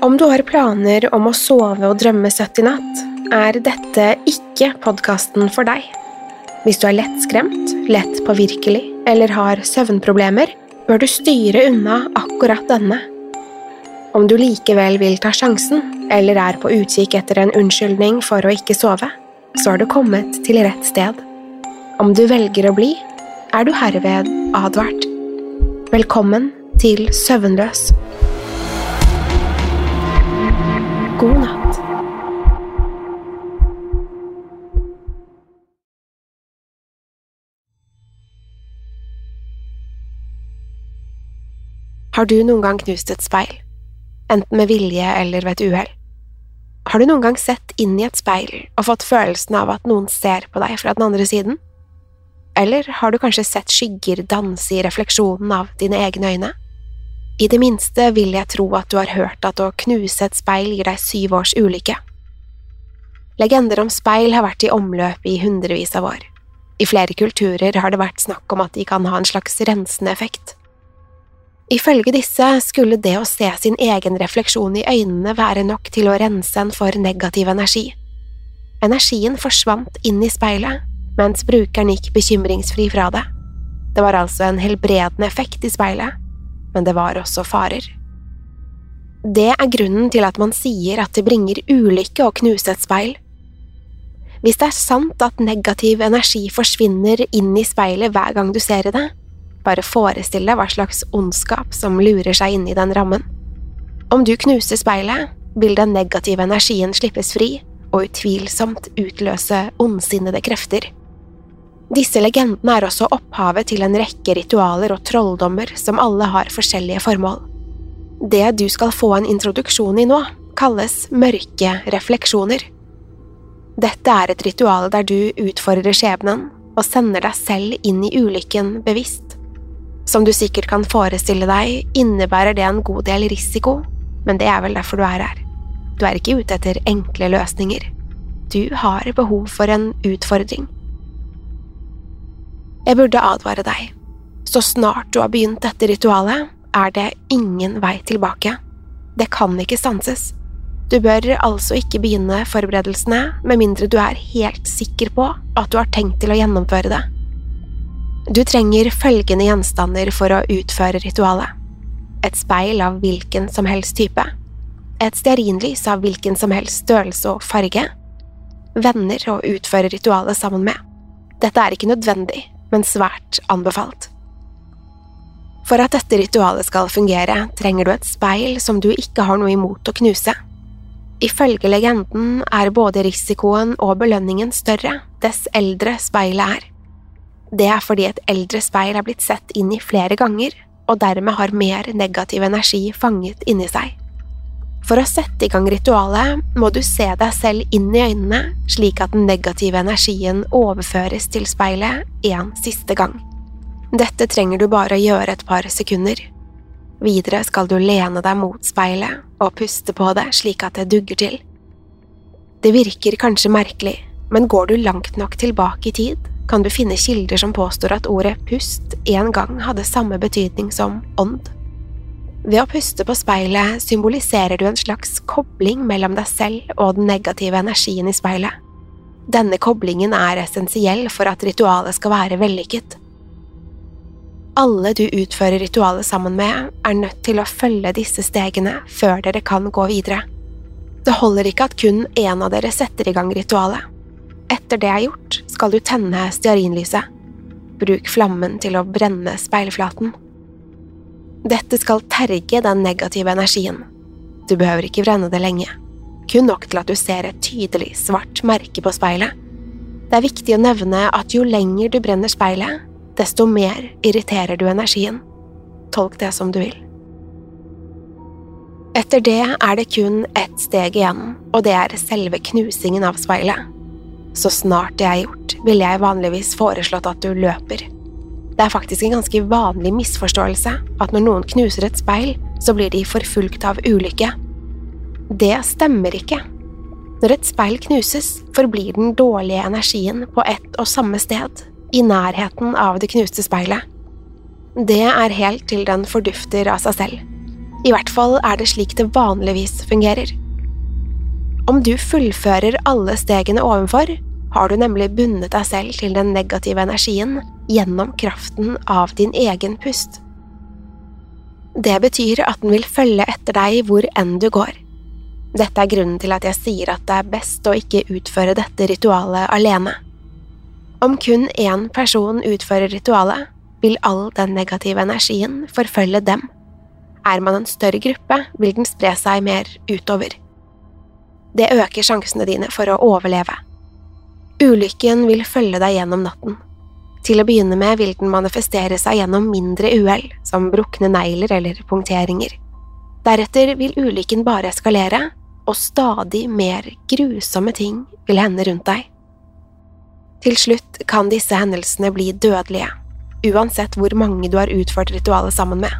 Om du har planer om å sove og drømme søtt i natt, er dette ikke podkasten for deg. Hvis du er lettskremt, lett påvirkelig eller har søvnproblemer, bør du styre unna akkurat denne. Om du likevel vil ta sjansen, eller er på utkikk etter en unnskyldning for å ikke sove, så har du kommet til rett sted. Om du velger å bli, er du herved advart. Velkommen til Søvnløs. God natt. Har du noen gang knust et speil? Enten med vilje eller ved et uhell? Har du noen gang sett inn i et speil og fått følelsen av at noen ser på deg fra den andre siden? Eller har du kanskje sett skygger danse i refleksjonen av dine egne øyne? I det minste vil jeg tro at du har hørt at å knuse et speil gir deg syv års ulykke. Legender om speil har vært i omløp i hundrevis av år. I flere kulturer har det vært snakk om at de kan ha en slags rensende effekt. Ifølge disse skulle det å se sin egen refleksjon i øynene være nok til å rense en for negativ energi. Energien forsvant inn i speilet, mens brukeren gikk bekymringsfri fra det. Det var altså en helbredende effekt i speilet, men det var også farer. Det er grunnen til at man sier at det bringer ulykke å knuse et speil. Hvis det er sant at negativ energi forsvinner inn i speilet hver gang du ser i det, bare forestill deg hva slags ondskap som lurer seg inn i den rammen. Om du knuser speilet, vil den negative energien slippes fri og utvilsomt utløse ondsinnede krefter. Disse legendene er også opphavet til en rekke ritualer og trolldommer som alle har forskjellige formål. Det du skal få en introduksjon i nå, kalles mørke refleksjoner. Dette er et ritual der du utfordrer skjebnen og sender deg selv inn i ulykken bevisst. Som du sikkert kan forestille deg, innebærer det en god del risiko, men det er vel derfor du er her. Du er ikke ute etter enkle løsninger. Du har behov for en utfordring. Jeg burde advare deg. Så snart du har begynt dette ritualet, er det ingen vei tilbake. Det kan ikke stanses. Du bør altså ikke begynne forberedelsene med mindre du er helt sikker på at du har tenkt til å gjennomføre det. Du trenger følgende gjenstander for å utføre ritualet. Et speil av hvilken som helst type. Et stearinlys av hvilken som helst størrelse og farge. Venner å utføre ritualet sammen med. Dette er ikke nødvendig, men svært anbefalt. For at dette ritualet skal fungere, trenger du et speil som du ikke har noe imot å knuse. Ifølge legenden er både risikoen og belønningen større dess eldre speilet er. Det er fordi et eldre speil er blitt sett inn i flere ganger, og dermed har mer negativ energi fanget inni seg. For å sette i gang ritualet må du se deg selv inn i øynene slik at den negative energien overføres til speilet en siste gang. Dette trenger du bare å gjøre et par sekunder. Videre skal du lene deg mot speilet og puste på det slik at det dugger til. Det virker kanskje merkelig, men går du langt nok tilbake i tid, kan du finne kilder som påstår at ordet pust en gang hadde samme betydning som ånd. Ved å puste på speilet symboliserer du en slags kobling mellom deg selv og den negative energien i speilet. Denne koblingen er essensiell for at ritualet skal være vellykket. Alle du utfører ritualet sammen med, er nødt til å følge disse stegene før dere kan gå videre. Det holder ikke at kun én av dere setter i gang ritualet. Etter det er gjort, skal du tenne stearinlyset. Bruk flammen til å brenne speilflaten. Dette skal terge den negative energien. Du behøver ikke brenne det lenge, kun nok til at du ser et tydelig svart merke på speilet. Det er viktig å nevne at jo lenger du brenner speilet, desto mer irriterer du energien. Tolk det som du vil. Etter det er det kun ett steg igjen, og det er selve knusingen av speilet. Så snart det er gjort, ville jeg vanligvis foreslått at du løper. Det er faktisk en ganske vanlig misforståelse at når noen knuser et speil, så blir de forfulgt av ulykke. Det stemmer ikke. Når et speil knuses, forblir den dårlige energien på ett og samme sted, i nærheten av det knuste speilet. Det er helt til den fordufter av seg selv. I hvert fall er det slik det vanligvis fungerer. Om du fullfører alle stegene ovenfor, har du nemlig bundet deg selv til den negative energien gjennom kraften av din egen pust. Det betyr at den vil følge etter deg hvor enn du går. Dette er grunnen til at jeg sier at det er best å ikke utføre dette ritualet alene. Om kun én person utfører ritualet, vil all den negative energien forfølge dem. Er man en større gruppe, vil den spre seg mer utover. Det øker sjansene dine for å overleve. Ulykken vil følge deg gjennom natten. Til å begynne med vil den manifestere seg gjennom mindre uhell, som brukne negler eller punkteringer. Deretter vil ulykken bare eskalere, og stadig mer grusomme ting vil hende rundt deg. Til slutt kan disse hendelsene bli dødelige, uansett hvor mange du har utført ritualet sammen med.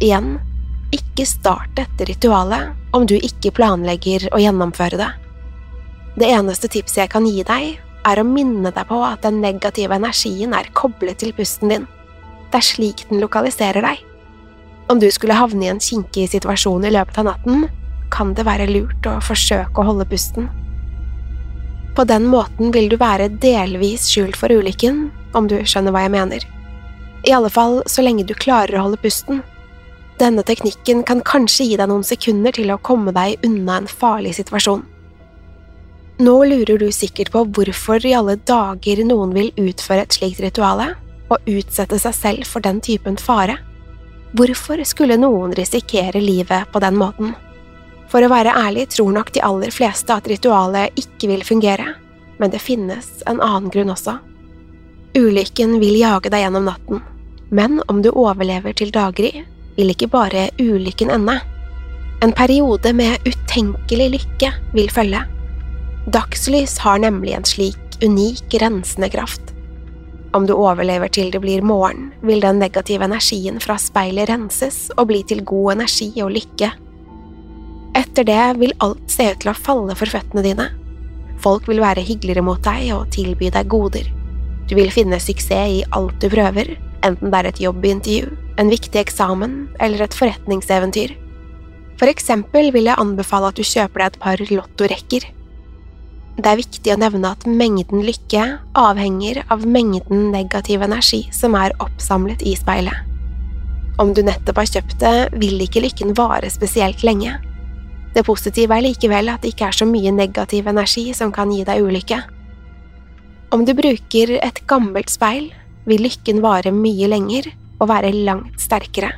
Igjen, ikke start dette ritualet om du ikke planlegger å gjennomføre det. Det eneste tipset jeg kan gi deg, er å minne deg på at den negative energien er koblet til pusten din. Det er slik den lokaliserer deg. Om du skulle havne i en kinkig situasjon i løpet av natten, kan det være lurt å forsøke å holde pusten. På den måten vil du være delvis skjult for ulykken, om du skjønner hva jeg mener. I alle fall så lenge du klarer å holde pusten. Denne teknikken kan kanskje gi deg noen sekunder til å komme deg unna en farlig situasjon. Nå lurer du sikkert på hvorfor i alle dager noen vil utføre et slikt rituale og utsette seg selv for den typen fare. Hvorfor skulle noen risikere livet på den måten? For å være ærlig tror nok de aller fleste at ritualet ikke vil fungere, men det finnes en annen grunn også. Ulykken vil jage deg gjennom natten, men om du overlever til daggry, vil ikke bare ulykken ende. En periode med utenkelig lykke vil følge. Dagslys har nemlig en slik unik rensende kraft. Om du overlever til det blir morgen, vil den negative energien fra speilet renses og bli til god energi og lykke. Etter det vil alt se ut til å falle for føttene dine. Folk vil være hyggeligere mot deg og tilby deg goder. Du vil finne suksess i alt du prøver, enten det er et jobbintervju, en viktig eksamen eller et forretningseventyr. For eksempel vil jeg anbefale at du kjøper deg et par lottorekker. Det er viktig å nevne at mengden lykke avhenger av mengden negativ energi som er oppsamlet i speilet. Om du nettopp har kjøpt det, vil ikke lykken vare spesielt lenge. Det positive er likevel at det ikke er så mye negativ energi som kan gi deg ulykke. Om du bruker et gammelt speil, vil lykken vare mye lenger og være langt sterkere.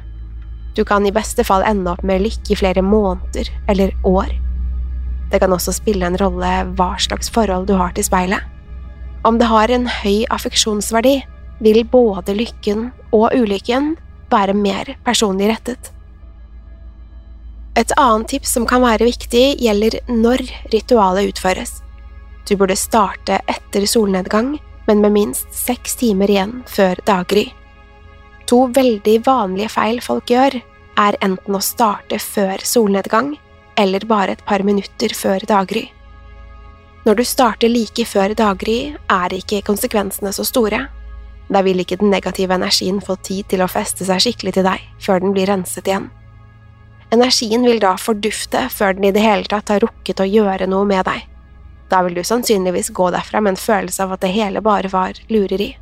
Du kan i beste fall ende opp med lykke i flere måneder eller år. Det kan også spille en rolle hva slags forhold du har til speilet. Om det har en høy affeksjonsverdi, vil både lykken og ulykken være mer personlig rettet. Et annet tips som kan være viktig, gjelder når ritualet utføres. Du burde starte etter solnedgang, men med minst seks timer igjen før daggry. To veldig vanlige feil folk gjør, er enten å starte før solnedgang eller bare et par minutter før daggry. Når du starter like før daggry, er ikke konsekvensene så store. Da vil ikke den negative energien få tid til å feste seg skikkelig til deg før den blir renset igjen. Energien vil da fordufte før den i det hele tatt har rukket å gjøre noe med deg. Da vil du sannsynligvis gå derfra med en følelse av at det hele bare var lureri.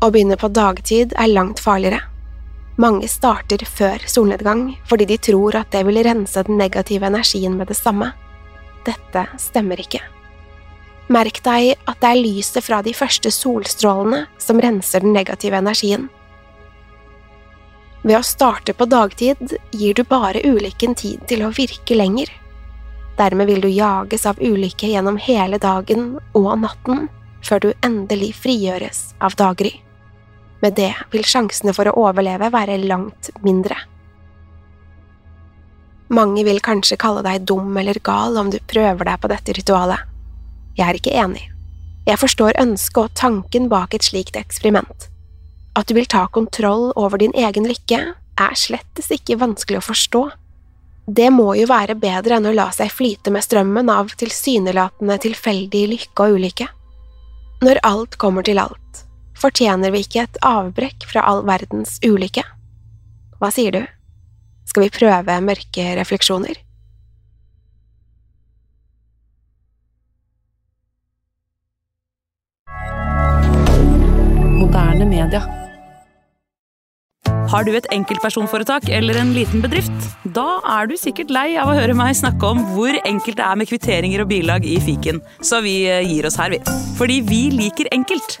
Å begynne på dagtid er langt farligere. Mange starter før solnedgang fordi de tror at det vil rense den negative energien med det samme. Dette stemmer ikke. Merk deg at det er lyset fra de første solstrålene som renser den negative energien. Ved å starte på dagtid gir du bare ulykken tid til å virke lenger. Dermed vil du jages av ulykke gjennom hele dagen og natten før du endelig frigjøres av daggry. Med det vil sjansene for å overleve være langt mindre. Mange vil kanskje kalle deg dum eller gal om du prøver deg på dette ritualet. Jeg er ikke enig. Jeg forstår ønsket og tanken bak et slikt eksperiment. At du vil ta kontroll over din egen lykke, er slettes ikke vanskelig å forstå. Det må jo være bedre enn å la seg flyte med strømmen av tilsynelatende tilfeldig lykke og ulykke. Når alt kommer til alt, fortjener vi ikke et avbrekk fra all verdens ulykke. Hva sier du? Skal vi prøve mørke refleksjoner? Moderne media. Har du et enkeltpersonforetak eller en liten bedrift? Da er du sikkert lei av å høre meg snakke om hvor enkelt det er med kvitteringer og bilag i fiken, så vi eh, gir oss her, vi. Fordi vi liker enkelt.